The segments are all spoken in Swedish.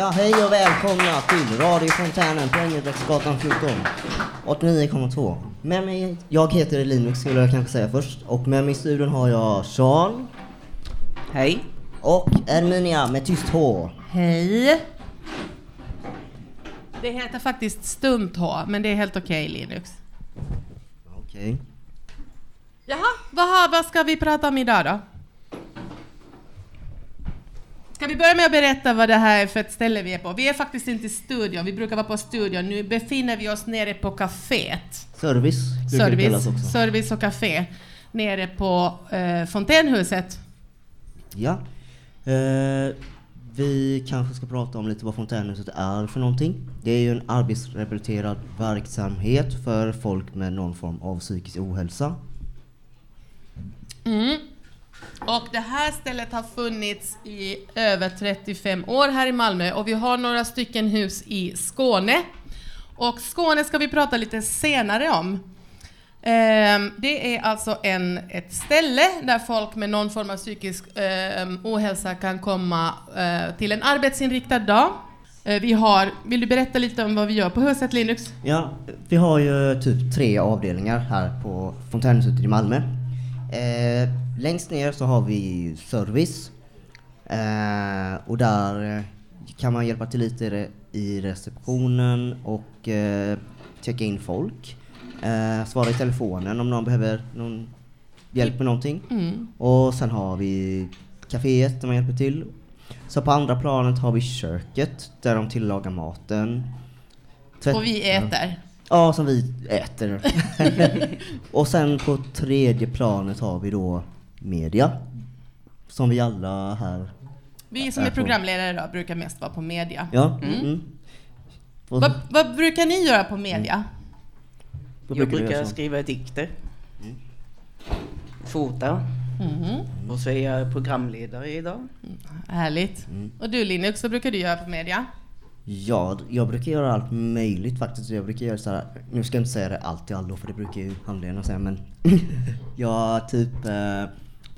Ja, hej och välkomna till radiofontänen på Engelbrektsgatan 14. 89,2. Med mig, jag heter Linux skulle jag kanske säga först. Och med mig i studion har jag Sean. Hej. Och Erminia med tyst H. Hej! Det heter faktiskt stumt H, men det är helt okej Linux. Okej. Jaha, vad, vad ska vi prata om idag då? Ska vi börja med att berätta vad det här är för ett ställe vi är på? Vi är faktiskt inte i studion, vi brukar vara på studion. Nu befinner vi oss nere på kaféet. Service. Service, service och café. Nere på eh, Fontänhuset. Ja. Eh, vi kanske ska prata om lite vad Fontänhuset är för någonting. Det är ju en arbetsrehabiliterad verksamhet för folk med någon form av psykisk ohälsa. Mm. Och det här stället har funnits i över 35 år här i Malmö och vi har några stycken hus i Skåne. Och Skåne ska vi prata lite senare om. Ehm, det är alltså en, ett ställe där folk med någon form av psykisk ehm, ohälsa kan komma eh, till en arbetsinriktad dag. Eh, vi har, vill du berätta lite om vad vi gör på huset Linux? Ja, vi har ju typ tre avdelningar här på Fontänhuset i Malmö. Eh, Längst ner så har vi service. Eh, och där eh, kan man hjälpa till lite i receptionen och eh, checka in folk. Eh, svara i telefonen om någon behöver någon hjälp med någonting. Mm. Och sen har vi kaféet där man hjälper till. Så på andra planet har vi köket där de tillagar maten. Tvätt- Och vi äter. Ja, som vi äter. och sen på tredje planet har vi då media. Som vi alla här. Vi som är programledare idag brukar mest vara på media. Ja. Mm. Och Vad, vad brukar ni göra på media? vad Jag brukar skriva dikter. Fota. Mhm. Och så är jag programledare idag. Härligt. Och du Linux, vad brukar du göra på media? Ja, jag brukar göra allt möjligt faktiskt. Jag brukar göra så här. Nu ska jag inte säga det allt i allo för det brukar ju handledarna säga men. jag typ eh,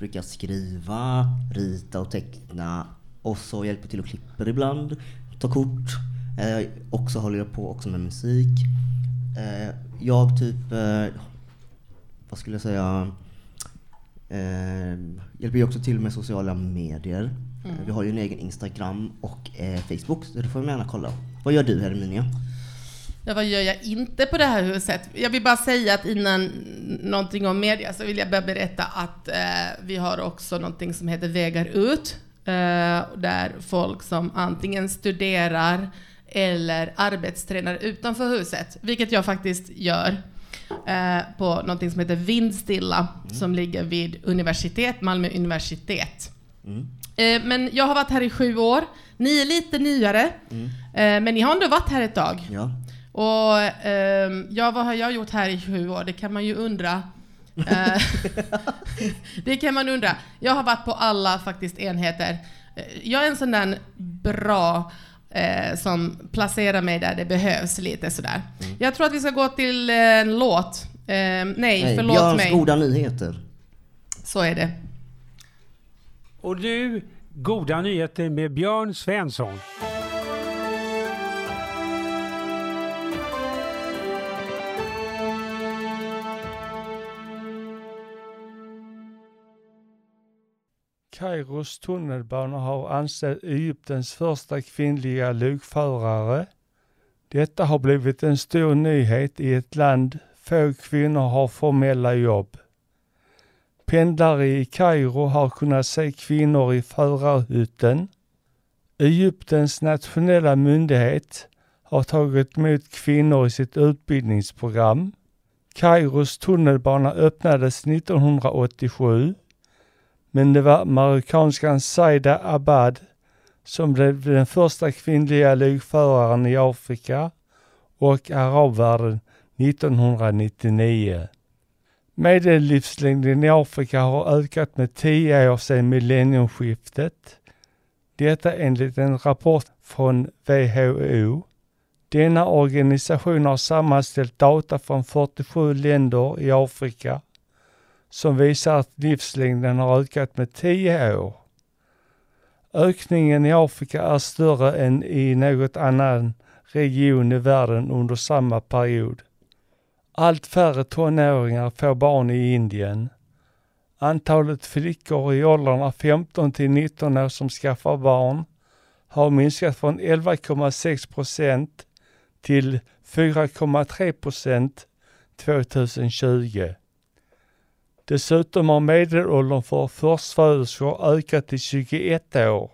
brukar skriva, rita och teckna. Och så hjälper till och klipper ibland. Ta kort. Eh, och så håller jag på också med musik. Eh, jag typ, eh, vad skulle jag säga? Eh, hjälper ju också till med sociala medier. Eh, Vi har ju en egen Instagram och eh, Facebook, så det får man gärna kolla. Vad gör du Herminia? Ja, vad gör jag inte på det här huset? Jag vill bara säga att innan någonting om media så vill jag bara berätta att eh, vi har också någonting som heter Vägar ut. Eh, där folk som antingen studerar eller arbetstränar utanför huset, vilket jag faktiskt gör. Eh, på någonting som heter Vindstilla som ligger vid universitet, Malmö universitet. Eh, men jag har varit här i sju år. Ni är lite nyare, eh, men ni har ändå varit här ett tag. Ja. Och ehm, ja, vad har jag gjort här i sju år? Det kan man ju undra. Eh, det kan man undra. Jag har varit på alla faktiskt enheter. Eh, Jag är en sån där bra eh, som placerar mig där det behövs lite sådär. Jag tror att vi ska gå till eh, en låt. Eh, nej, Nej, förlåt Björns mig. goda nyheter. Så är det. Och nu, goda nyheter med Björn Svensson. Kairos tunnelbana har anställt Egyptens första kvinnliga lokförare. Detta har blivit en stor nyhet i ett land få kvinnor har formella jobb. Pendlare i Kairo har kunnat se kvinnor i förarhytten. Egyptens nationella myndighet har tagit emot kvinnor i sitt utbildningsprogram. Kairos tunnelbana öppnades 1987 men det var marockanskan Saida Abad som blev den första kvinnliga lokföraren i Afrika och arabvärlden 1999. Medellivslängden i Afrika har ökat med 10 år sedan millenniumskiftet. Detta enligt en rapport från WHO. Denna organisation har sammanställt data från 47 länder i Afrika som visar att livslängden har ökat med 10 år. Ökningen i Afrika är större än i något annan region i världen under samma period. Allt färre tonåringar får barn i Indien. Antalet flickor i åldrarna 15 till 19 år som skaffar barn har minskat från 11,6 procent till 4,3 procent 2020. Dessutom har medelåldern för förstföderskor ökat till 21 år.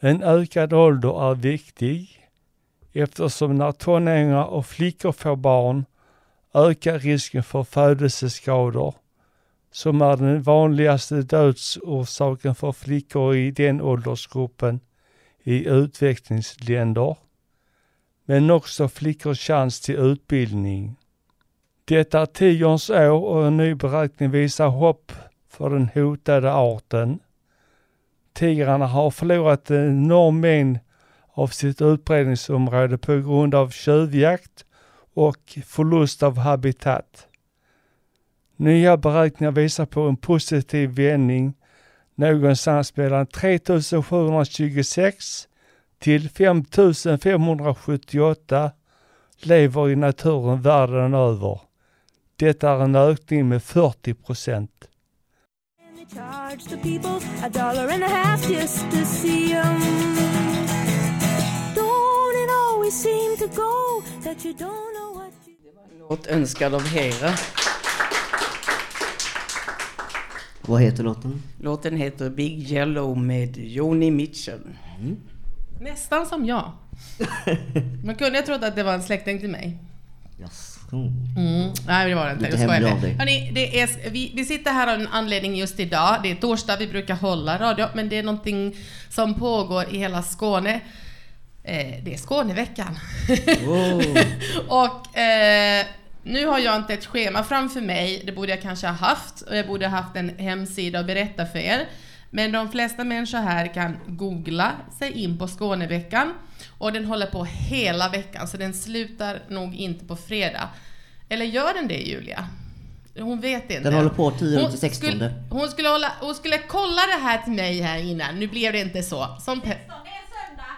En ökad ålder är viktig eftersom när tonåringar och flickor får barn ökar risken för födelseskador som är den vanligaste dödsorsaken för flickor i den åldersgruppen i utvecklingsländer, men också flickors chans till utbildning. Det är tigerns år och en ny beräkning visar hopp för den hotade arten. Tigrarna har förlorat en enorm mängd av sitt utbredningsområde på grund av tjuvjakt och förlust av habitat. Nya beräkningar visar på en positiv vändning någonstans mellan 3726 till 5578 lever i naturen världen över. Det är en ökning med 40 procent. Låt önskad av Hera. Vad heter låten? Låten heter Big Yellow med Joni Mitchell. Nästan som jag. Man kunde ha trott att det var en släkting till mig. Yes. Mm. Nej, det var det inte. Lite Jag skojar. Hörrni, det är, vi, vi sitter här av en anledning just idag. Det är torsdag, vi brukar hålla radio, men det är någonting som pågår i hela Skåne. Eh, det är Skåneveckan. Wow. och eh, nu har jag inte ett schema framför mig, det borde jag kanske ha haft. Och jag borde ha haft en hemsida och berätta för er. Men de flesta människor här kan googla sig in på Skåneveckan. Och den håller på hela veckan, så den slutar nog inte på fredag. Eller gör den det, Julia? Hon vet inte. Den håller på 10 Hon till 16. Skulle, hon, skulle hålla, hon skulle kolla det här till mig här innan, nu blev det inte så. Som pe-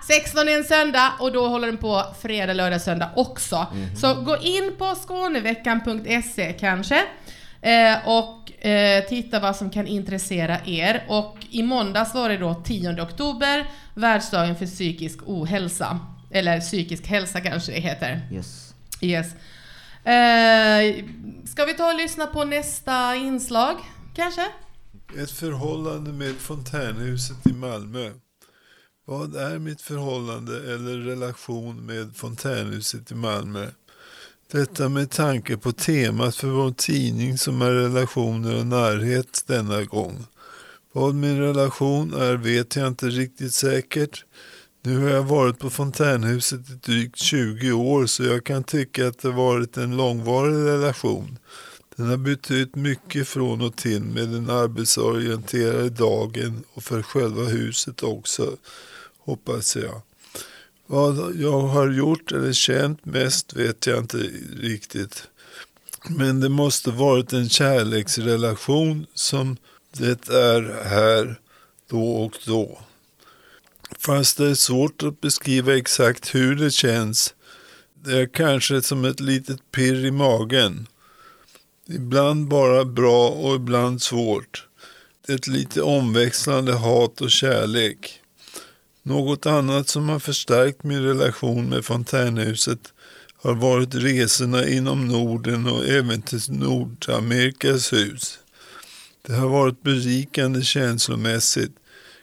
16 är en söndag och då håller den på fredag, lördag, söndag också. Så gå in på skåneveckan.se kanske eh, och eh, titta vad som kan intressera er. Och i måndags var det då 10 oktober, världsdagen för psykisk ohälsa. Eller psykisk hälsa kanske det heter. Yes. Yes. Eh, ska vi ta och lyssna på nästa inslag, kanske? Ett förhållande med fontänhuset i Malmö. Vad är mitt förhållande eller relation med fontänhuset i Malmö? Detta med tanke på temat för vår tidning som är relationer och närhet denna gång. Vad min relation är vet jag inte riktigt säkert. Nu har jag varit på fontänhuset i drygt 20 år så jag kan tycka att det varit en långvarig relation. Den har betytt mycket från och till med den arbetsorienterade dagen och för själva huset också, hoppas jag. Vad jag har gjort eller känt mest vet jag inte riktigt. Men det måste varit en kärleksrelation som det är här då och då. Fast det är svårt att beskriva exakt hur det känns. Det är kanske som ett litet pirr i magen. Ibland bara bra och ibland svårt. Ett lite omväxlande hat och kärlek. Något annat som har förstärkt min relation med fontänhuset har varit resorna inom Norden och även till Nordamerikas hus. Det har varit berikande känslomässigt.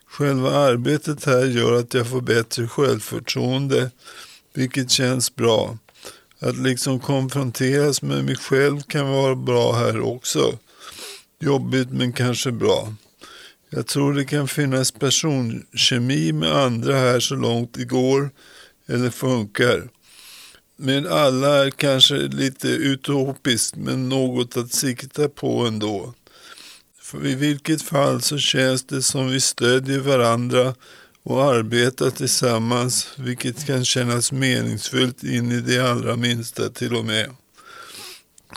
Själva arbetet här gör att jag får bättre självförtroende, vilket känns bra. Att liksom konfronteras med mig själv kan vara bra här också. Jobbigt men kanske bra. Jag tror det kan finnas personkemi med andra här så långt det går eller funkar. Men alla är kanske lite utopiskt men något att sikta på ändå. För I vilket fall så känns det som vi stödjer varandra och arbetar tillsammans vilket kan kännas meningsfullt in i det allra minsta till och med.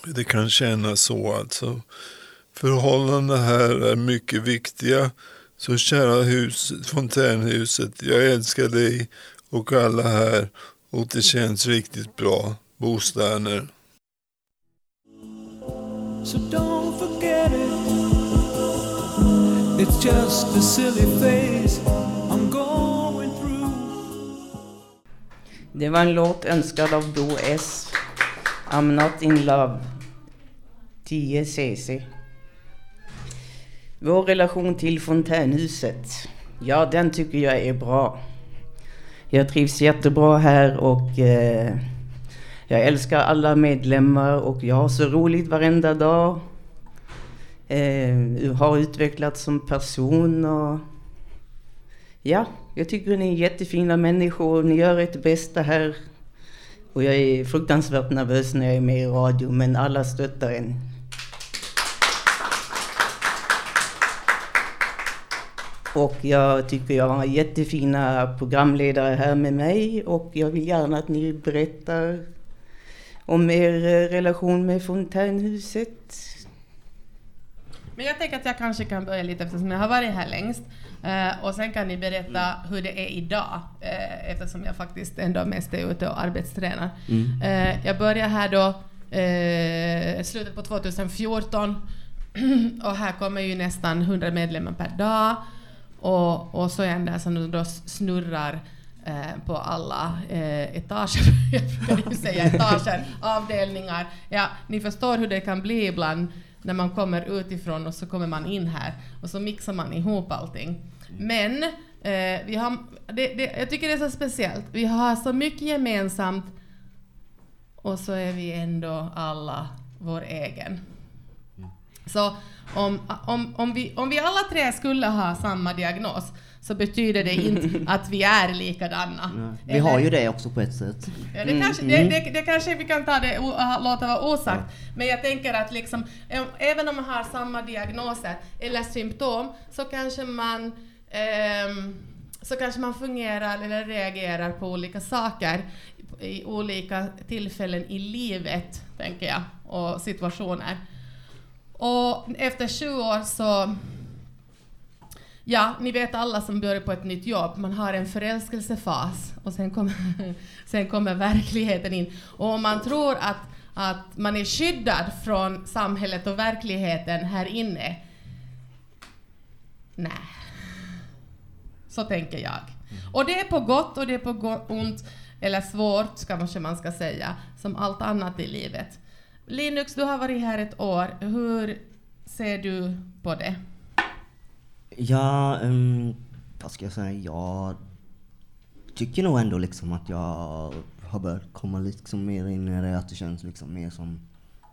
Det kan kännas så alltså. Förhållandena här är mycket viktiga Så kära hus, fontänhuset, jag älskar dig och alla här och det känns riktigt bra. Bo Sterner. So don't forget it. It's just a silly phase I'm going through. Det var en låt önskad av Bo S. I'm not in love. 10 cc. Vår relation till fontänhuset. Ja, den tycker jag är bra. Jag trivs jättebra här och eh, jag älskar alla medlemmar och jag har så roligt varenda dag. Eh, har utvecklats som person och ja, jag tycker ni är jättefina människor. Ni gör ert bästa här. Och jag är fruktansvärt nervös när jag är med i radio, men alla stöttar en. Och jag tycker jag har jättefina programledare här med mig och jag vill gärna att ni berättar om er eh, relation med fontänhuset. Men jag tänker att jag kanske kan börja lite eftersom jag har varit här längst. Eh, och sen kan ni berätta hur det är idag, eh, eftersom jag faktiskt ändå mest är ute och arbetstränar. Mm. Eh, jag började här då slutet på 2014 och här kommer ju nästan 100 medlemmar per dag. Och, och så är som nu då snurrar eh, på alla eh, etager, jag brukar ju säga etager, avdelningar. Ja, ni förstår hur det kan bli ibland när man kommer utifrån och så kommer man in här och så mixar man ihop allting. Men eh, vi har, det, det, jag tycker det är så speciellt. Vi har så mycket gemensamt och så är vi ändå alla vår egen. Så om, om, om, vi, om vi alla tre skulle ha samma diagnos så betyder det inte att vi är likadana. Vi har ju det också på ett sätt. Ja, det, kanske, det, det, det kanske vi kan ta det, o- ha- låta vara osagt. Men jag tänker att liksom, äm, även om man har samma diagnoser eller symptom så kanske man ehm, så kanske man fungerar eller reagerar på olika saker i olika tillfällen i livet, tänker jag, och situationer. Och efter sju år så Ja, ni vet alla som börjar på ett nytt jobb, man har en förälskelsefas och sen kommer, sen kommer verkligheten in. Och om man tror att, att man är skyddad från samhället och verkligheten här inne, nej. Så tänker jag. Och det är på gott och det är på ont, eller svårt kanske man ska säga, som allt annat i livet. Linux, du har varit här ett år. Hur ser du på det? Ja, um, vad ska jag säga? Jag tycker nog ändå liksom att jag har börjat komma liksom mer in i det, att det känns liksom mer som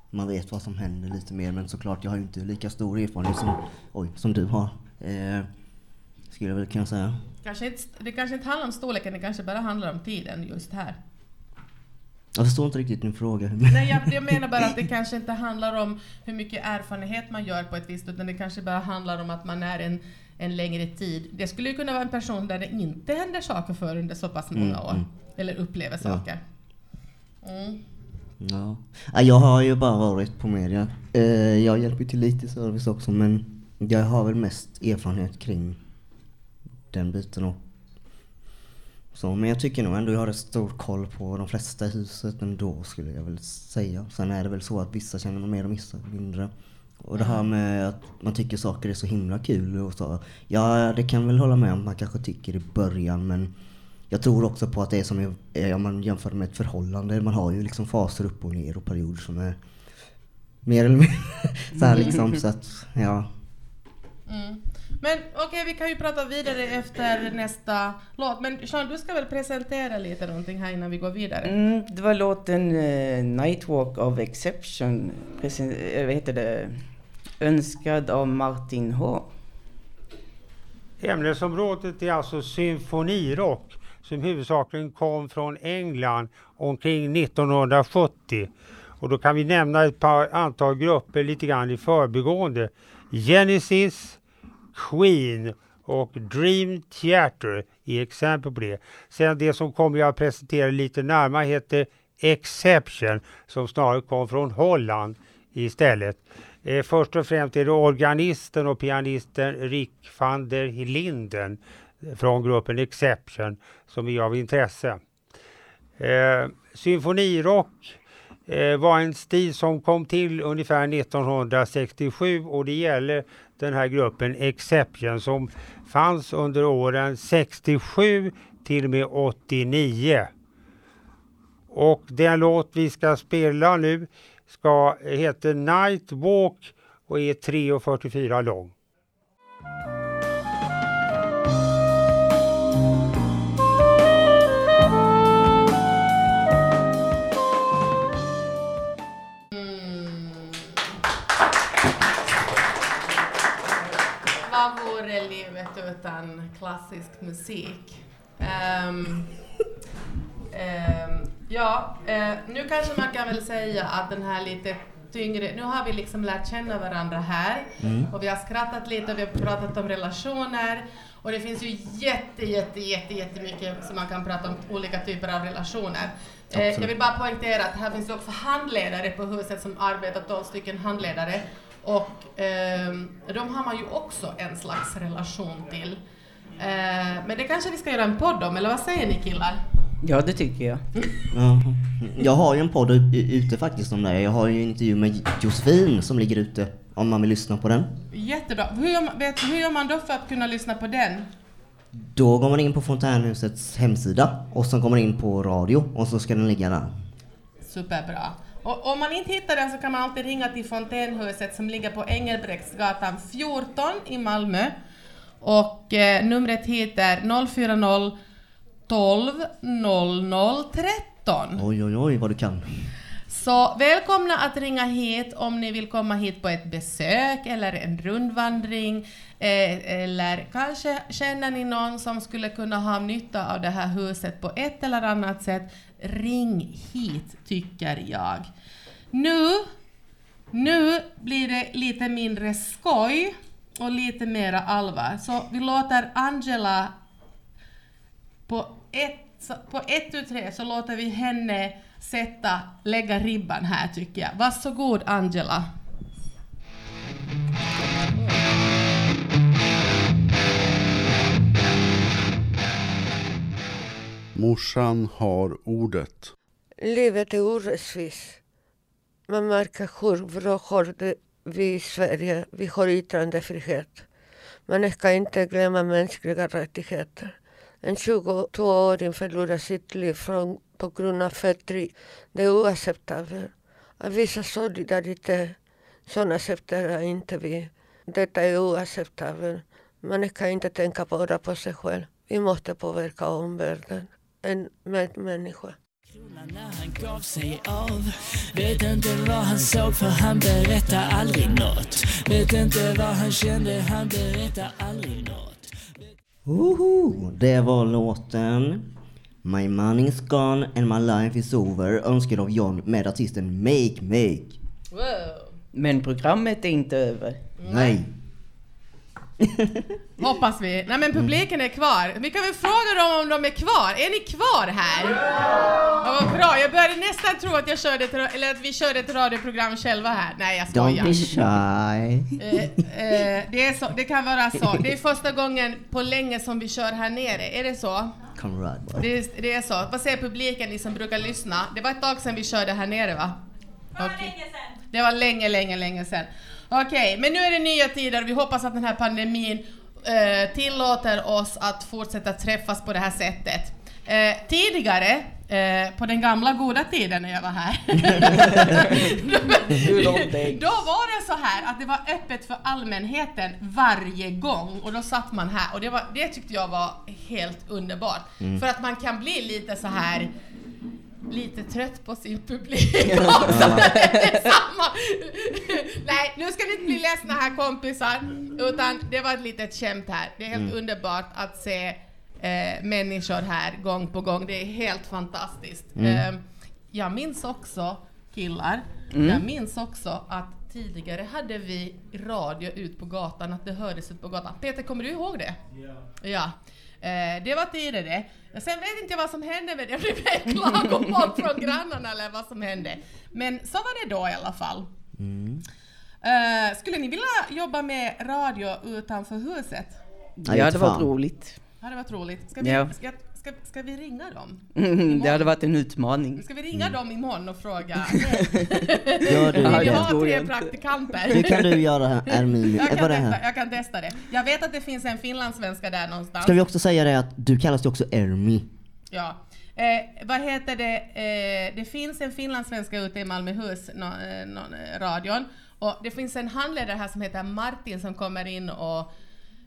man vet vad som händer lite mer. Men såklart, jag har ju inte lika stor erfarenhet som, oj, som du har. Eh, skulle jag väl kunna säga. Kanske inte, det kanske inte handlar om storleken, det kanske bara handlar om tiden just här. Jag förstår inte riktigt din fråga. Nej, jag, jag menar bara att det kanske inte handlar om hur mycket erfarenhet man gör på ett visst, utan det kanske bara handlar om att man är en, en längre tid. Det skulle ju kunna vara en person där det inte händer saker för under så pass många Mm, år. mm. Eller upplever Ja. saker. Mm. Ja. Ja, jag har ju bara varit på media. Eh, jag hjälper till lite i service också men jag har väl mest erfarenhet kring den biten och så. Men jag tycker nog ändå jag har rätt stor koll på de flesta i huset ändå skulle jag väl säga. Sen är det väl så att vissa känner man mer och vissa mindre. Och det här med att man tycker saker är så himla kul och så. Ja, det kan väl hålla med om man kanske tycker i början men jag tror också på att det är som eh, om man jämför med ett förhållande. Man har ju liksom faser upp och ner och perioder som är mer eller mindre så här liksom. Så att, ja. Mm. Men okej, vi kan ju prata vidare efter nästa låt. Men Sean, du ska väl presentera lite någonting här innan vi går vidare? Mm, det var låten eh, Nightwalk of Exception, presen- eh, vad heter det, önskad av Martin H. Ämnesområdet är alltså symfonirock som huvudsakligen kom från England omkring 1970. Och då kan vi nämna ett par antal grupper lite grann i förbigående. Genesis, Queen och Dream Theater är exempel på det. Sen det som kommer jag att presentera lite närmare heter Exception som snarare kom från Holland istället. Eh, först och främst är det organisten och pianisten Rick van der Linden från gruppen Exception som är av intresse. Eh, symfonirock eh, var en stil som kom till ungefär 1967 och det gäller den här gruppen Exception som fanns under åren 67 till och med 89. Och den låt vi ska spela nu ska, heter Night Walk och är 3.44 lång. Livet utan klassisk musik? Ehm, ehm, ja, eh, nu kanske man kan väl säga att den här lite tyngre, nu har vi liksom lärt känna varandra här och vi har skrattat lite och vi har pratat om relationer och det finns ju jätte, jätte, jätte, jättemycket som man kan prata om olika typer av relationer. Eh, jag vill bara poängtera att här finns också handledare på huset som arbetar, 12 stycken handledare. Och ehm, de har man ju också en slags relation till. Eh, men det kanske vi ska göra en podd om, eller vad säger ni killar? Ja, det tycker jag. Ja. Jag har ju en podd ute faktiskt om det. Jag har ju en intervju med Josefin som ligger ute om man vill lyssna på den. Jättebra. Hur gör, man, vet, hur gör man då för att kunna lyssna på den? Då går man in på Fontänhusets hemsida och så går man in på radio och så ska den ligga där. Superbra. Och om man inte hittar den så kan man alltid ringa till Fontänhuset som ligger på Engelbrektsgatan 14 i Malmö. Och eh, numret hit är 040 12 00 13. Oj, oj, oj vad du kan. Så välkomna att ringa hit om ni vill komma hit på ett besök eller en rundvandring. Eh, eller kanske känner ni någon som skulle kunna ha nytta av det här huset på ett eller annat sätt. Ring hit, tycker jag. Nu, nu blir det lite mindre skoj och lite mera allvar. Så vi låter Angela på ett, på ett tu tre så låter vi henne sätta, lägga ribban här tycker jag. Varsågod Angela. Morsan har ordet. Livet är orättvist. Man märker hur bra har det vi i Sverige. Vi har yttrandefrihet. Man ska inte glömma mänskliga rättigheter. En 22-åring förlorar sitt liv från, på grund av förtryck. Det är oacceptabelt. Att visa solidaritet, sådana accepterar inte vi. Detta är oacceptabelt. Man ska inte tänka bara på sig själv. Vi måste påverka omvärlden. En medmänniska. När han gav sig av Vet inte vad han såg för han berättar aldrig nåt Vet inte vad han kände, han berättar aldrig nåt Woho! Det var låten My money's gone and my life is over önskad av John med artisten Make Make. Wow. Men programmet är inte över. Nej. Hoppas vi. Nej men publiken är kvar. Vi kan väl fråga dem om de är kvar. Är ni kvar här? Ja, vad bra. Jag började nästan tro att, jag körde ett, eller att vi körde ett radioprogram själva här. Nej jag Don't skojar. be shy. Eh, eh, det, är så, det kan vara så. Det är första gången på länge som vi kör här nere. Är det så? Det, är- det är så. Vad säger publiken, ni som brukar lyssna? Det var ett tag sedan vi körde här nere va? Okej. Det var länge, länge, länge sedan. Okej, men nu är det nya tider. Vi hoppas att den här pandemin eh, tillåter oss att fortsätta träffas på det här sättet. Eh, tidigare, eh, på den gamla goda tiden när jag var här, då var det så här att det var öppet för allmänheten varje gång. Och då satt man här. Och det, var, det tyckte jag var helt underbart. För att man kan bli lite så här lite trött på sin publik också. Nej, nu ska ni inte bli ledsna här kompisar, utan det var ett litet skämt här. Det är helt underbart att se eh, människor här gång på gång. Det är helt fantastiskt. Eh, jag minns också, killar, jag minns också att tidigare hade vi radio ut på gatan, att det hördes ut på gatan. Peter, kommer du ihåg det? Ja. Eh, det var tidigare. Sen vet inte jag vad som hände med det. Det blev klagomål från grannarna eller vad som hände. Men så var det då i alla fall. Eh, skulle ni vilja jobba med radio utanför huset? Ja, det var roligt. Det hade varit roligt. Ska vi, Ja. ska, ska, ska vi ringa dem? Mm, det hade varit en utmaning. Ska vi ringa dem imorgon och fråga? Gör du Vill Ja, vi det ha tre inte. praktikanter? Det kan du göra Ermin. Jag kan, det testa, här? jag kan testa det. Jag vet att det finns en finlandssvenska där någonstans. Ska vi också säga det att du kallas ju också Ermi. Ja. Eh, vad heter det? Eh, det finns en finlandssvenska ute i Malmöhus, no, eh, no, eh, radion. Och det finns en handledare här som heter Martin som kommer in och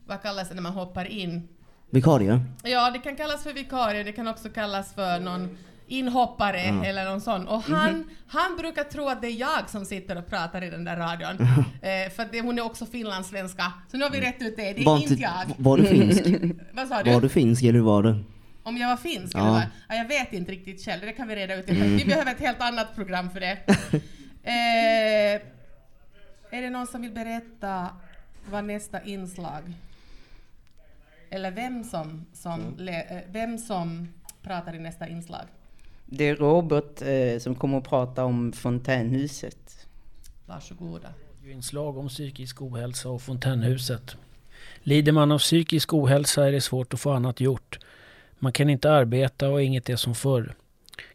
vad kallas det när man hoppar in? Vikarie. Ja, det kan kallas för vikarie, det kan också kallas för någon inhoppare eller någon sån. Och han, han brukar tro att det är jag som sitter och pratar i den där radion. eh, för det, hon är också finlandssvenska. Så nu har vi rätt ut det, det är Var, inte jag. var du finsk? Vad sa du? Var du finsk eller var du? Om jag var finsk Ja. eller vad? Ja, jag vet inte riktigt själv, det kan vi reda ut. Vi behöver ett helt annat program för det. eh, är det någon som vill berätta vad nästa inslag? Eller vem som, som, le, eh, vem som pratar i nästa inslag? Det är Robert eh, som kommer att prata om fontänhuset. Varsågoda. Inslag om psykisk ohälsa och fontänhuset. Lider man av psykisk ohälsa är det svårt att få annat gjort. Man kan inte arbeta och inget är som förr.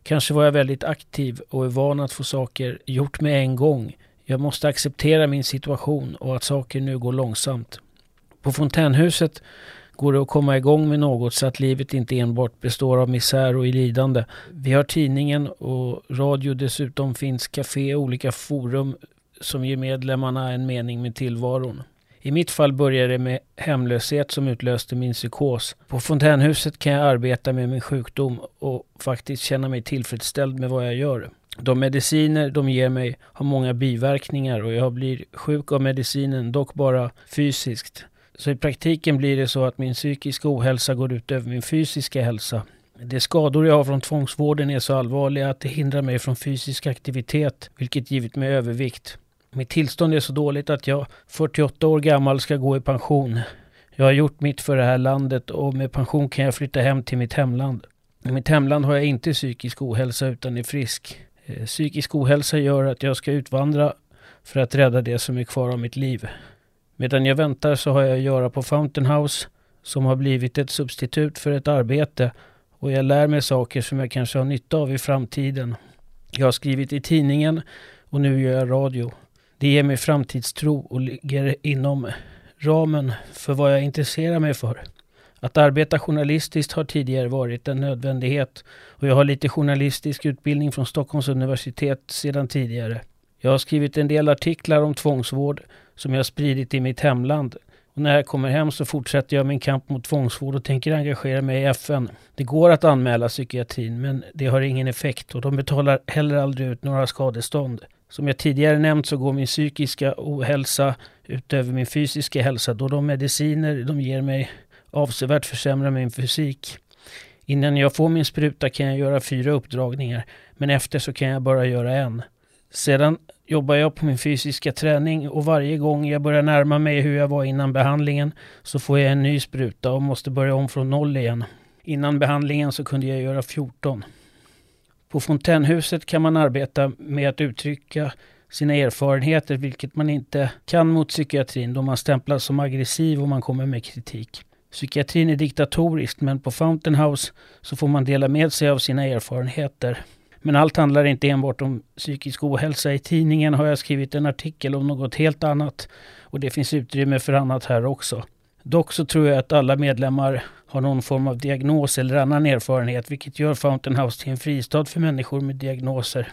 Kanske var jag väldigt aktiv och är van att få saker gjort med en gång. Jag måste acceptera min situation och att saker nu går långsamt. På fontänhuset går det att komma igång med något så att livet inte enbart består av misär och lidande. Vi har tidningen och radio. Dessutom finns café och olika forum som ger medlemmarna en mening med tillvaron. I mitt fall började det med hemlöshet som utlöste min psykos. På fontänhuset kan jag arbeta med min sjukdom och faktiskt känna mig tillfredsställd med vad jag gör. De mediciner de ger mig har många biverkningar och jag blir sjuk av medicinen, dock bara fysiskt. Så i praktiken blir det så att min psykiska ohälsa går ut över min fysiska hälsa. De skador jag har från tvångsvården är så allvarliga att det hindrar mig från fysisk aktivitet, vilket givit mig övervikt. Mitt tillstånd är så dåligt att jag 48 år gammal ska gå i pension. Jag har gjort mitt för det här landet och med pension kan jag flytta hem till mitt hemland. I mitt hemland har jag inte psykisk ohälsa utan är frisk. Eh, psykisk ohälsa gör att jag ska utvandra för att rädda det som är kvar av mitt liv. Medan jag väntar så har jag att göra på Fountain House som har blivit ett substitut för ett arbete och jag lär mig saker som jag kanske har nytta av i framtiden. Jag har skrivit i tidningen och nu gör jag radio. Det ger mig framtidstro och ligger inom ramen för vad jag intresserar mig för. Att arbeta journalistiskt har tidigare varit en nödvändighet och jag har lite journalistisk utbildning från Stockholms universitet sedan tidigare. Jag har skrivit en del artiklar om tvångsvård som jag spridit i mitt hemland. Och när jag kommer hem så fortsätter jag min kamp mot tvångsvård och tänker engagera mig i FN. Det går att anmäla psykiatrin men det har ingen effekt och de betalar heller aldrig ut några skadestånd. Som jag tidigare nämnt så går min psykiska ohälsa utöver min fysiska hälsa då de mediciner de ger mig avsevärt försämrar min fysik. Innan jag får min spruta kan jag göra fyra uppdragningar men efter så kan jag bara göra en. Sedan jobbar jag på min fysiska träning och varje gång jag börjar närma mig hur jag var innan behandlingen så får jag en ny spruta och måste börja om från noll igen. Innan behandlingen så kunde jag göra 14. På fontänhuset kan man arbeta med att uttrycka sina erfarenheter, vilket man inte kan mot psykiatrin då man stämplas som aggressiv och man kommer med kritik. Psykiatrin är diktatorisk men på Fountain House så får man dela med sig av sina erfarenheter. Men allt handlar inte enbart om psykisk ohälsa. I tidningen har jag skrivit en artikel om något helt annat och det finns utrymme för annat här också. Dock så tror jag att alla medlemmar har någon form av diagnos eller annan erfarenhet vilket gör Fountain House till en fristad för människor med diagnoser.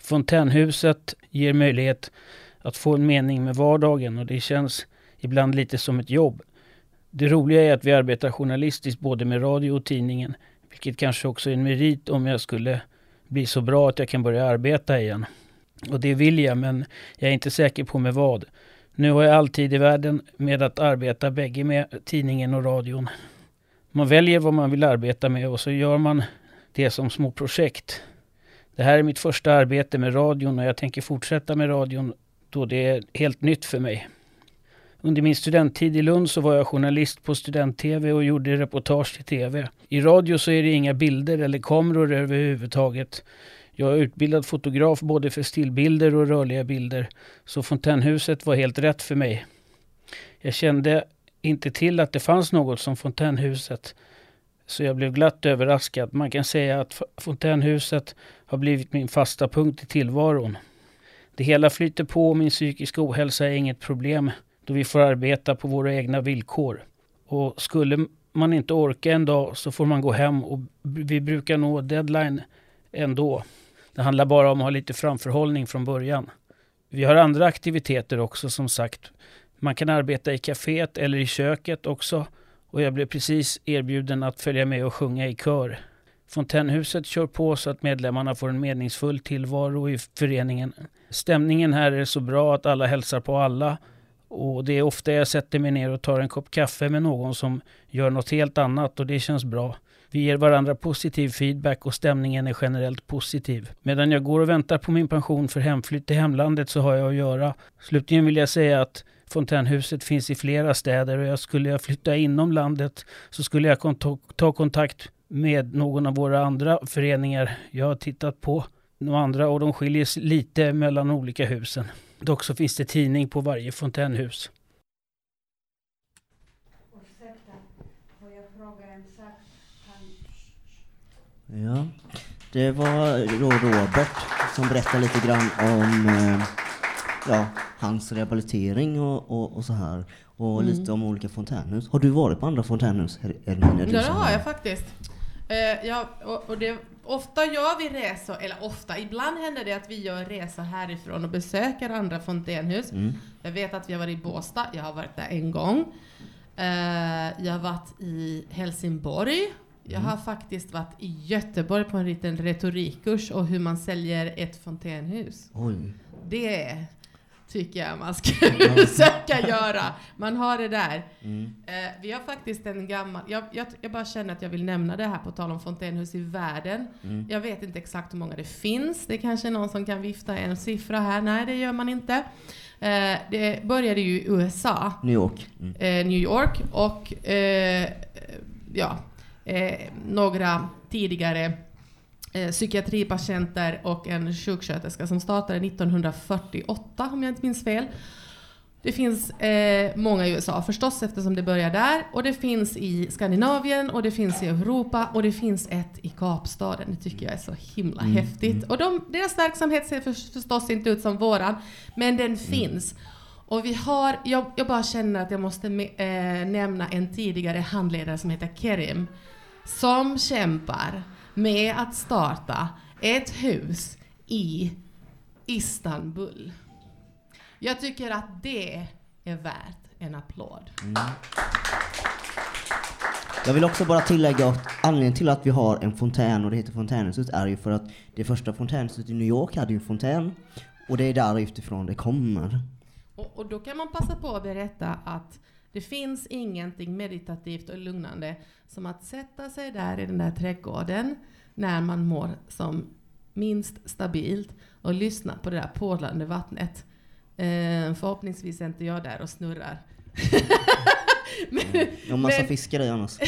Fontänhuset ger möjlighet att få en mening med vardagen och det känns ibland lite som ett jobb. Det roliga är att vi arbetar journalistiskt både med radio och tidningen vilket kanske också är en merit om jag skulle bli så bra att jag kan börja arbeta igen. Och det vill jag men jag är inte säker på med vad. Nu har jag all tid i världen med att arbeta bägge med tidningen och radion. Man väljer vad man vill arbeta med och så gör man det som små projekt. Det här är mitt första arbete med radion och jag tänker fortsätta med radion då det är helt nytt för mig. Under min studenttid i Lund så var jag journalist på student-tv och gjorde reportage till tv. I radio så är det inga bilder eller kameror överhuvudtaget Jag är utbildad fotograf både för stillbilder och rörliga bilder, så fontänhuset var helt rätt för mig. Jag kände inte till att det fanns något som fontänhuset, så jag blev glatt överraskad. Man kan säga att fontänhuset har blivit min fasta punkt i tillvaron. Det hela flyter på och min psykiska ohälsa är inget problem då vi får arbeta på våra egna villkor. Och skulle man inte orka en dag så får man gå hem och vi brukar nå deadline ändå. Det handlar bara om att ha lite framförhållning från början. Vi har andra aktiviteter också som sagt. Man kan arbeta i kaféet eller i köket också och jag blev precis erbjuden att följa med och sjunga i kör. Fontänhuset kör på så att medlemmarna får en meningsfull tillvaro i föreningen. Stämningen här är så bra att alla hälsar på alla och det är ofta jag sätter mig ner och tar en kopp kaffe med någon som gör något helt annat och det känns bra. Vi ger varandra positiv feedback och stämningen är generellt positiv. Medan jag går och väntar på min pension för hemflytt till hemlandet så har jag att göra. Slutligen vill jag säga att fontänhuset finns i flera städer och jag skulle jag flytta inom landet så skulle jag ta kontakt med någon av våra andra föreningar jag har tittat på. De andra och de skiljer sig lite mellan olika husen. Dock så finns det tidning på varje fontänhus. Ja, det var då Robert som berättade lite grann om eh, ja, hans rehabilitering och, och, och så här. Och mm. lite om olika fontänhus. Har du varit på andra fontänhus? Ja, det har jag faktiskt. Eh, ja, och, och det, ofta gör vi resor, eller ofta, ibland händer det att vi gör resor härifrån och besöker andra fontänhus. Mm. Jag vet att vi har varit i Båstad, jag har varit där en gång. Eh, jag har varit i Helsingborg. Jag mm. har faktiskt varit i Göteborg på en liten retorikkurs och hur man säljer ett fontänhus. Oj. Det tycker jag man ska försöka göra. Man har det där. Mm. Eh, vi har faktiskt en gammal, jag, jag, jag, bara känner att jag vill nämna det här på tal om fontänhus i världen. Mm. Jag vet inte exakt hur många det finns. Det är kanske är någon som kan vifta en siffra här. Nej, det gör man inte. Eh, det började ju i USA. New York. Mm. Eh, New York och eh, ja, eh, några tidigare eh, psykiatripatienter och en sjuksköterska som startade 1948 om jag inte minns fel. Det finns eh, många i USA förstås eftersom det börjar där och det finns i Skandinavien och det finns i Europa och det finns ett i Kapstaden. Det tycker jag är så himla mm. häftigt. Mm. Och de, deras verksamhet ser för, förstås inte ut som våran men den mm. finns. Och vi har, jag, jag, bara känner att jag måste eh, nämna en tidigare handledare som heter Kerim som kämpar med att starta ett hus i Istanbul. Jag tycker att det är värt en applåd. Mm. Jag vill också bara tillägga att anledningen till att vi har en fontän och det heter fontänhuset är ju för att det första fontänhuset i New York hade ju en fontän och det är därifrån det kommer. Och, och då kan man passa på att berätta att det finns ingenting meditativt och lugnande som att sätta sig där i den där trädgården när man mår som minst stabilt och lyssna på det där porlande vattnet. Eh, förhoppningsvis är inte jag där och snurrar. men, mm. Har massa men, fiskar i annars.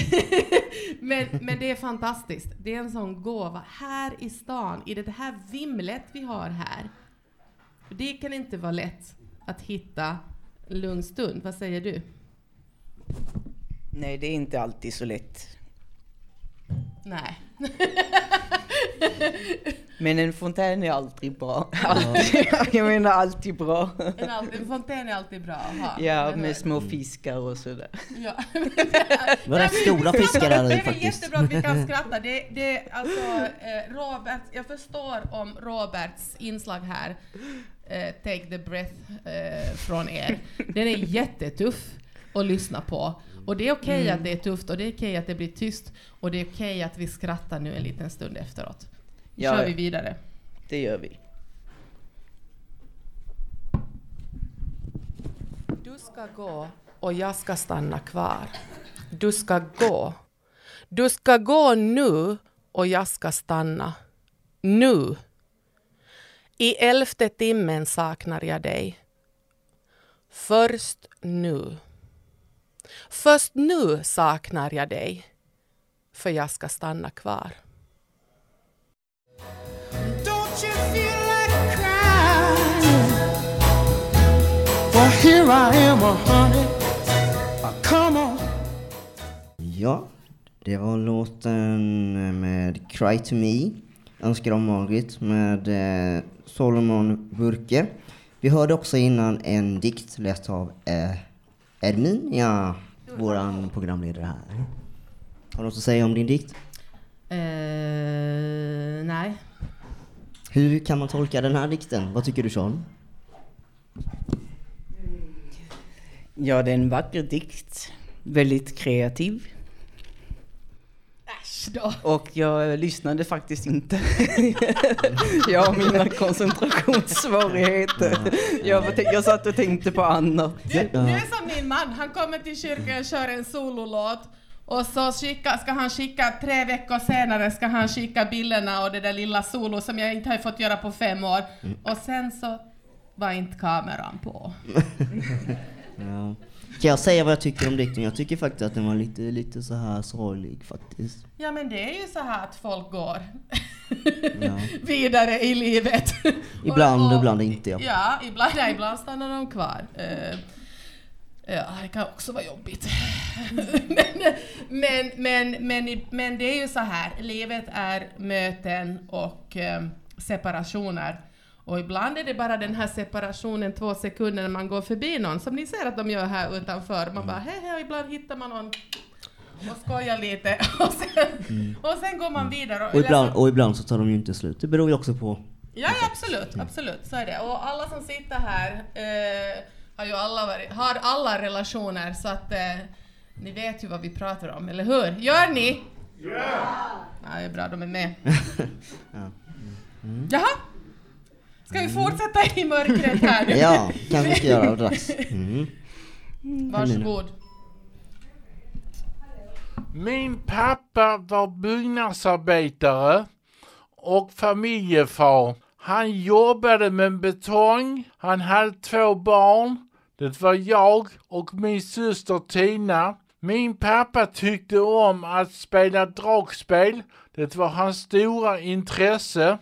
men, men det är fantastiskt. Det är en sån gåva. Här i stan, i det här vimlet vi har här. Det kan inte vara lätt att hitta lugn stund. Vad säger du? Nej, det är inte alltid så lätt. Nej. Men en fontän är alltid bra. Alltid, jag menar alltid bra. En, en fontän är alltid bra att ha. Ja, med små fiskar och sådär. Ja. Det var rätt stora fiskar där i faktiskt. Det är jättebra att vi kan skratta. Det, det, alltså, eh, Robert, jag förstår om Roberts inslag här, eh, Take the breath eh, från er. Den är jättetuff att lyssna på. Och det är okej okay mm. att det är tufft och det är okej okay att det blir tyst och det är okej okay att vi skrattar nu en liten stund efteråt. Nu ja, kör vi vidare. Det gör vi. Du ska gå och jag ska stanna kvar. Du ska gå. Du ska gå nu och jag ska stanna. Nu. I elfte timmen saknar jag dig. Först nu. Först nu saknar jag dig, för jag ska stanna kvar. Don't Don't you feel like crying? Well, here I am, honey. Come on. Ja, det var låten med Cry to Me, Önskar om Margit med eh, Solomon Burke. Vi hörde också innan en dikt läst av eh, Erminia, våran programledare här. Har du något att säga om din dikt? Eh, nej. Hur kan man tolka den här dikten? Vad tycker du Sean? Ja, det är en vacker dikt. Väldigt kreativ. Då. Och jag lyssnade faktiskt inte. jag har mina koncentrationssvårigheter. Jag, jag satt och tänkte på annat. Det, det är som min man, han kommer till kyrkan och kör en sololåt och så skicka, ska han skicka, tre veckor senare ska han skicka bilderna och det där lilla solo som jag inte har fått göra på fem år. Och sen så var inte kameran på. Ja. Kan jag säga vad jag tycker om dikten? Jag tycker faktiskt att den var lite, lite så här sorglig faktiskt. Ja men det är ju så här att folk går Ja. vidare i livet. Ibland, Och- och- ibland inte ja. Ja, ibland, ja, ibland stannar de kvar. Eh, ja, det kan också vara jobbigt. men, men, men, men, men det är ju så här, livet är möten och eh, separationer. Och ibland är det bara den här separationen två sekunder när man går förbi någon, som ni ser att de gör här utanför. Man bara hej hej, och ibland hittar man någon och skojar lite och sen, och sen går man vidare. Och ibland, och ibland så tar de ju inte slut. Det beror ju också på. Ja, ja absolut, absolut, så är det. Och alla som sitter här eh, har ju alla varit, har alla relationer så att eh, ni vet ju vad vi pratar om, eller hur? Gör ni? Ja! Ja, det är bra, de är med. Ja. Jaha? Ska vi fortsätta i mörkret här nu? Ja, kanske vi ska göra det dags. Mm. Varsågod. Min pappa var byggnadsarbetare och familjefar. Han jobbade med betong. Han hade två barn. Det var jag och min syster Tina. Min pappa tyckte om att spela dragspel. Det var hans stora intresse.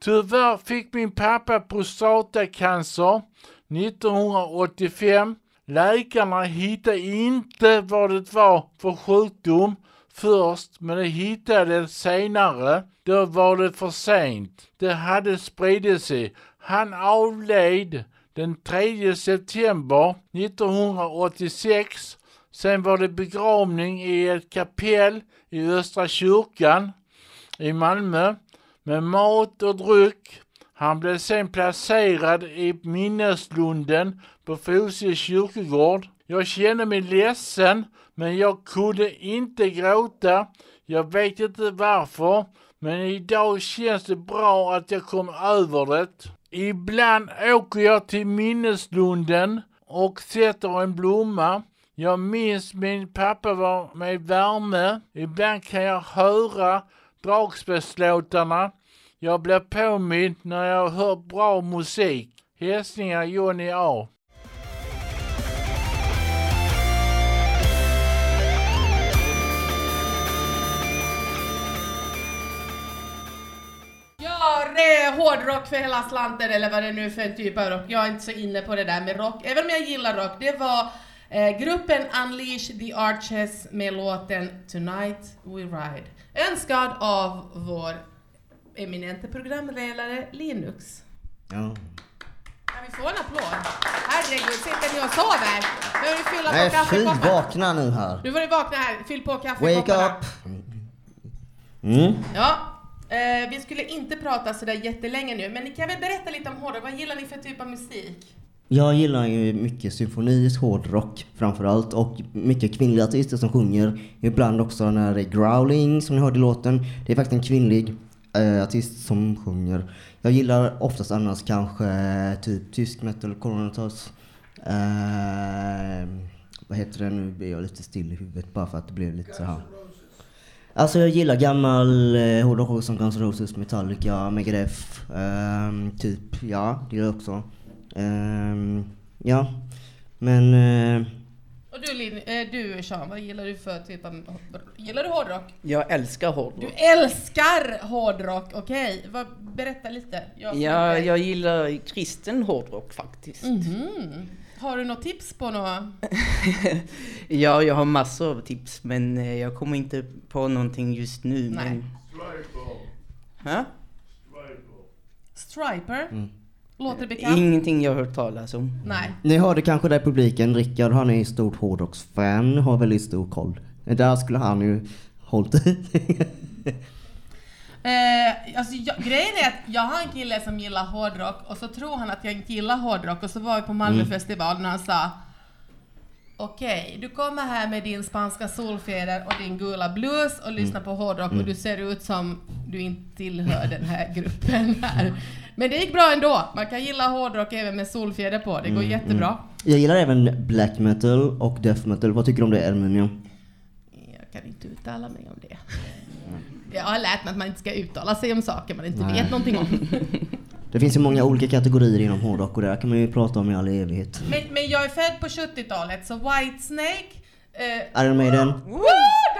Tyvärr fick min pappa prostatacancer 1985. Läkarna hittade inte vad det var för sjukdom först, men de hittade senare. Då var det för sent. Det hade spridit sig. Han avled den 3 september 1986. Sen var det begravning i ett kapell i Östra kyrkan i Malmö med mat och dryck. Han blev sen placerad i minneslunden på Fosie kyrkogård. Jag kände mig ledsen, men jag kunde inte gråta. Jag vet inte varför, men idag känns det bra att jag kom över det. Ibland åker jag till minneslunden och sätter en blomma. Jag minns min pappa var med värme. Ibland kan jag höra dragspelslåtarna. Jag blir påmind när jag hör bra musik. Hälsningar Johnny A. Ja, det är hårdrock för hela slanten eller vad det nu är för typ av rock. Jag är inte så inne på det där med rock, även om jag gillar rock. Det var eh, gruppen Unleash the Arches med låten Tonight We Ride. Önskad av vår eminente programledare Linux. Ja. Kan vi få en applåd? Herregud, sitter ni och sover? Nu får vi fylla Nej, på fy kaffekoppar. vakna nu här. Nu får ni vakna här, fyll på kaffekopparna. Wake up! Mm. Ja, eh, vi skulle inte prata sådär jättelänge nu, men ni kan väl berätta lite om hårdrock? Vad gillar ni för typ av musik? Jag gillar ju mycket symfonisk hårdrock framförallt och mycket kvinnliga artister som sjunger. Ibland också när det är growling som ni hörde i låten. Det är faktiskt en kvinnlig eh, artist som sjunger. Jag gillar oftast annars kanske eh, typ tysk metal, Coronatus. Eh, vad heter det nu? blir jag lite still i huvudet bara för att det blev lite så här. Alltså jag gillar gammal eh, hårdrock som Guns N' Roses, Metallica, Megadeth, Eh, typ. Ja, det gör jag också. Ehm, ja, men... Eh, Och du, Lin, eh, du Sean, vad gillar du för typ av... Gillar du hårdrock? Jag älskar hårdrock. Du älskar hårdrock, okej. Vad- Berätta lite. Jag Ja, jag gillar kristen hårdrock faktiskt. Mhm. Har du något tips på något? Ja, jag har massor av tips men eh, jag kommer inte på någonting just nu. Nej. Men... Ha? Striper? Mm. Låter bekant? Ingenting jag har hört talas om. Nej. Ni hörde kanske där i publiken, Rickard han är ju stort hårdrocksfan, har väldigt stor koll. Där skulle han ju hållit Eh, alltså, jag, grejen är att jag har en kille som gillar hårdrock och så tror han att jag inte gillar hårdrock och så var vi på Malmöfestivalen och han sa Okej, du kommer här med din spanska solfjäder och din gula blues och lyssnar på hårdrock och du ser ut som du inte tillhör den här gruppen här. Men det gick bra ändå. Man kan gilla hårdrock även med solfjäder på. Det går Mm, jättebra. Jag gillar även black metal och death metal. Vad tycker du om det Erminio? Jag kan inte uttala mig om det. Jag har lärt mig att man inte ska uttala sig om saker man inte Nej. vet någonting om. Det finns ju många olika kategorier inom hårdrock och det här kan man ju prata om i all evighet. Men, men jag är född på 70-talet, så Whitesnake... Eh, Iron Maiden. Woo!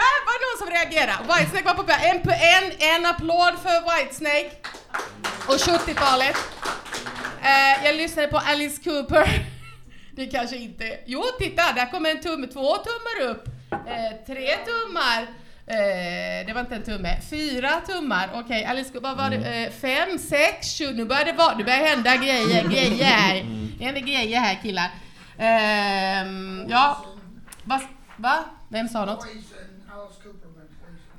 Där var någon som reagerade! Whitesnake var populär. En, en, en applåd för Whitesnake. Och 70-talet. Eh, jag lyssnade på Alice Cooper. Det kanske inte... Jo, titta! Där kommer en tumme. Två tummar upp. Eh, tre tummar. Eh, det var inte en tumme. Fyra tummar. Okej, Alice Cooper, vad var det? Eh, fem, sex, sju. Nu börjar det, vara, det börjar hända grejer, grejer här. Det händer grejer här killar. Ehm, ja, va, va? Vem sa något?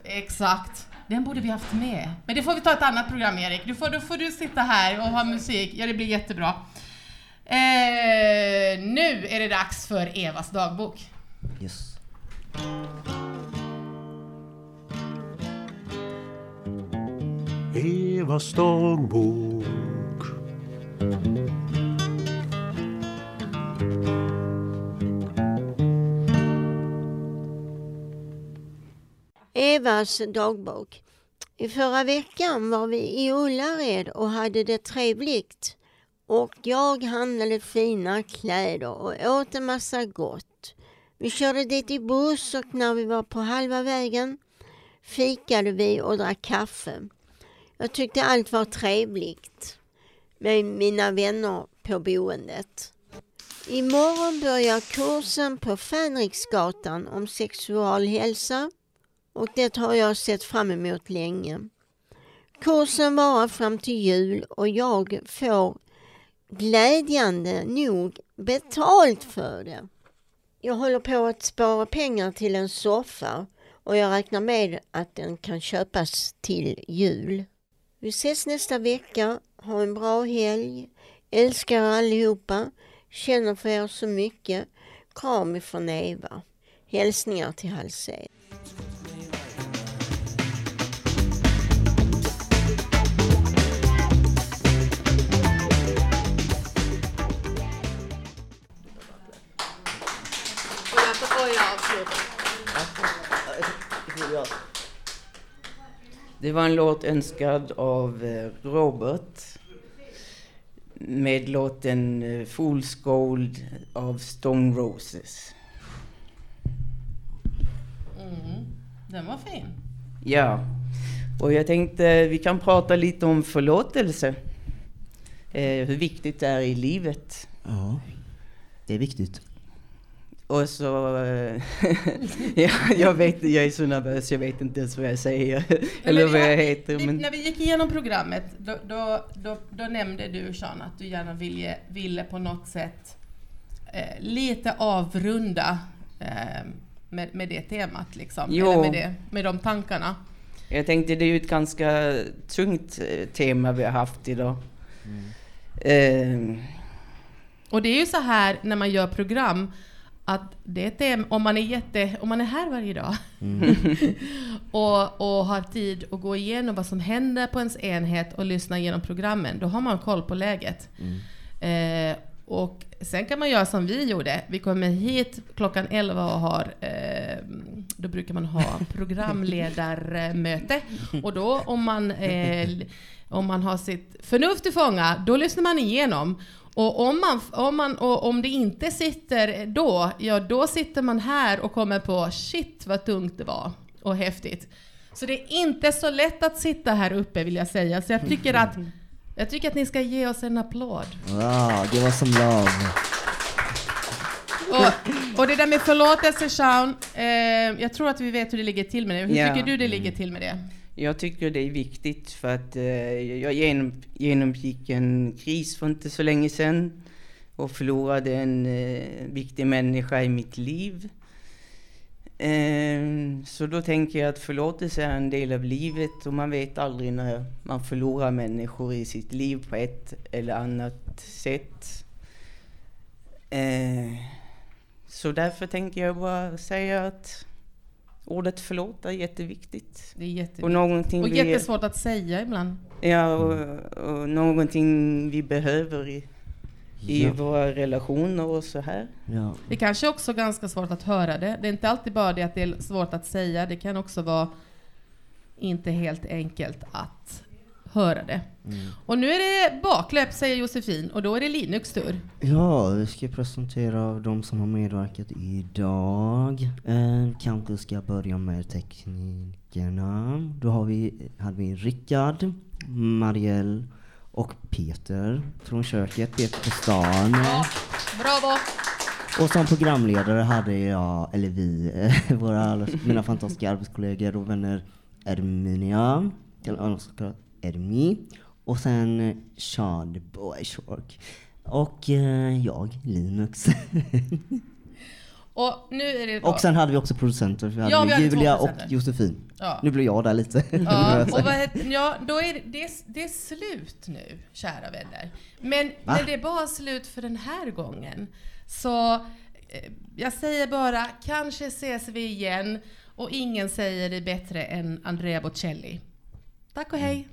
Exakt. Den borde vi haft med. Men det får vi ta ett annat program Erik. Du får, då får du sitta här och ha musik. Ja, det blir jättebra. Eh, nu är det dags för Evas dagbok. Yes. Evas dagbok. Evas dagbok. I förra veckan var vi i Ullared och hade det trevligt. Och jag handlade fina kläder och åt en massa gott. Vi körde dit i buss och när vi var på halva vägen fikade vi och drack kaffe. Jag tyckte allt var trevligt med mina vänner på boendet. Imorgon börjar kursen på Fänriksgatan om sexualhälsa och det har jag sett fram emot länge. Kursen varar fram till jul och jag får glädjande nog betalt för det. Jag håller på att spara pengar till en soffa och jag räknar med att den kan köpas till jul. Vi ses nästa vecka. Ha en bra helg. Älskar allihopa. Känner för er så mycket. Kram ifrån Eva. Hälsningar till Halsey. Det var en låt önskad av eh, Robert med låten eh, Fool's Gold av Stone Roses. Mm, den var fin. Ja, och jag tänkte vi kan prata lite om förlåtelse. Eh, hur viktigt det är i livet. Ja, det är viktigt. Och så... eh, ja, jag vet jag är så nervös, jag vet inte ens vad jag säger. Eller vad jag heter. vi- Men... När vi gick igenom programmet, då, då, då, då nämnde du Sean att du gärna ville, ville på något sätt eh, lite avrunda eh, med, med det temat liksom. Jo. Eller med, det, med de tankarna. Jag tänkte det är ju ett ganska tungt eh, tema vi har haft idag. Eh, Och det är ju så här när man gör program att det är tema, om man är jätte, om man är här varje dag och, och har tid att gå igenom vad som händer på ens enhet och lyssna igenom programmen, då har man koll på läget. Eh, och sen kan man göra som vi gjorde. Vi kommer hit klockan 11 och har, eh, då brukar man ha programledarmöte. Och då om man, eh, om man har sitt förnuft i fånga, då lyssnar man igenom. Och om, man, om, man, och om det inte sitter då, ja då sitter man här och kommer på shit vad tungt det var och häftigt. Så det är inte så lätt att sitta här uppe vill jag säga. Så jag tycker att, jag tycker att ni ska ge oss en applåd. Wow, det var som love. Och, och det där med förlåtelse Sean, eh, jag tror att vi vet hur det ligger till med det. Hur Ja. tycker du det ligger till med det? Jag tycker det är viktigt för att eh, jag genom, genomgick en kris för inte så länge sedan och förlorade en eh, viktig människa i mitt liv. Eh, så då tänker jag att förlåtelse är en del av livet och man vet aldrig när man förlorar människor i sitt liv på ett eller annat sätt. Eh, så därför tänker jag bara säga att ordet förlåt är jätteviktigt. Det är jätteviktigt. Och någonting Och vi- jättesvårt att säga ibland. Ja, och, och någonting vi behöver i, i Ja. våra relationer och så här. Ja. Det kanske också är ganska svårt att höra det. Det är inte alltid bara det att det är svårt att säga. Det kan också vara inte helt enkelt att höra det. Mm. Och nu är det baklöp säger Josefin och då är det Linux tur. Ja, vi ska presentera de som har medverkat idag. Eh, kanske ska börja med teknikerna. Då har vi, hade vi Rickard, Marielle och Peter från köket, Peter på stan. Bravo! Och som programledare hade jag, eller vi, våra, mina fantastiska arbetskollegor och vänner Erminia, eller Ermi, och sen eh, Sean the Boy Shark. Och eh, jag, Linux. Och nu är det då... och sen hade vi också producenter, vi hade, Ja, vi hade Julia och. Josefin. Ja. Nu blir jag där lite. Ja, och vad heter, ja, då är det, det, är, det är slut nu, kära vänner. Men Va? när det är bara slut för den här gången. Så eh, jag säger bara, kanske ses vi igen. Och ingen säger det bättre än Andrea Bocelli. Tack och.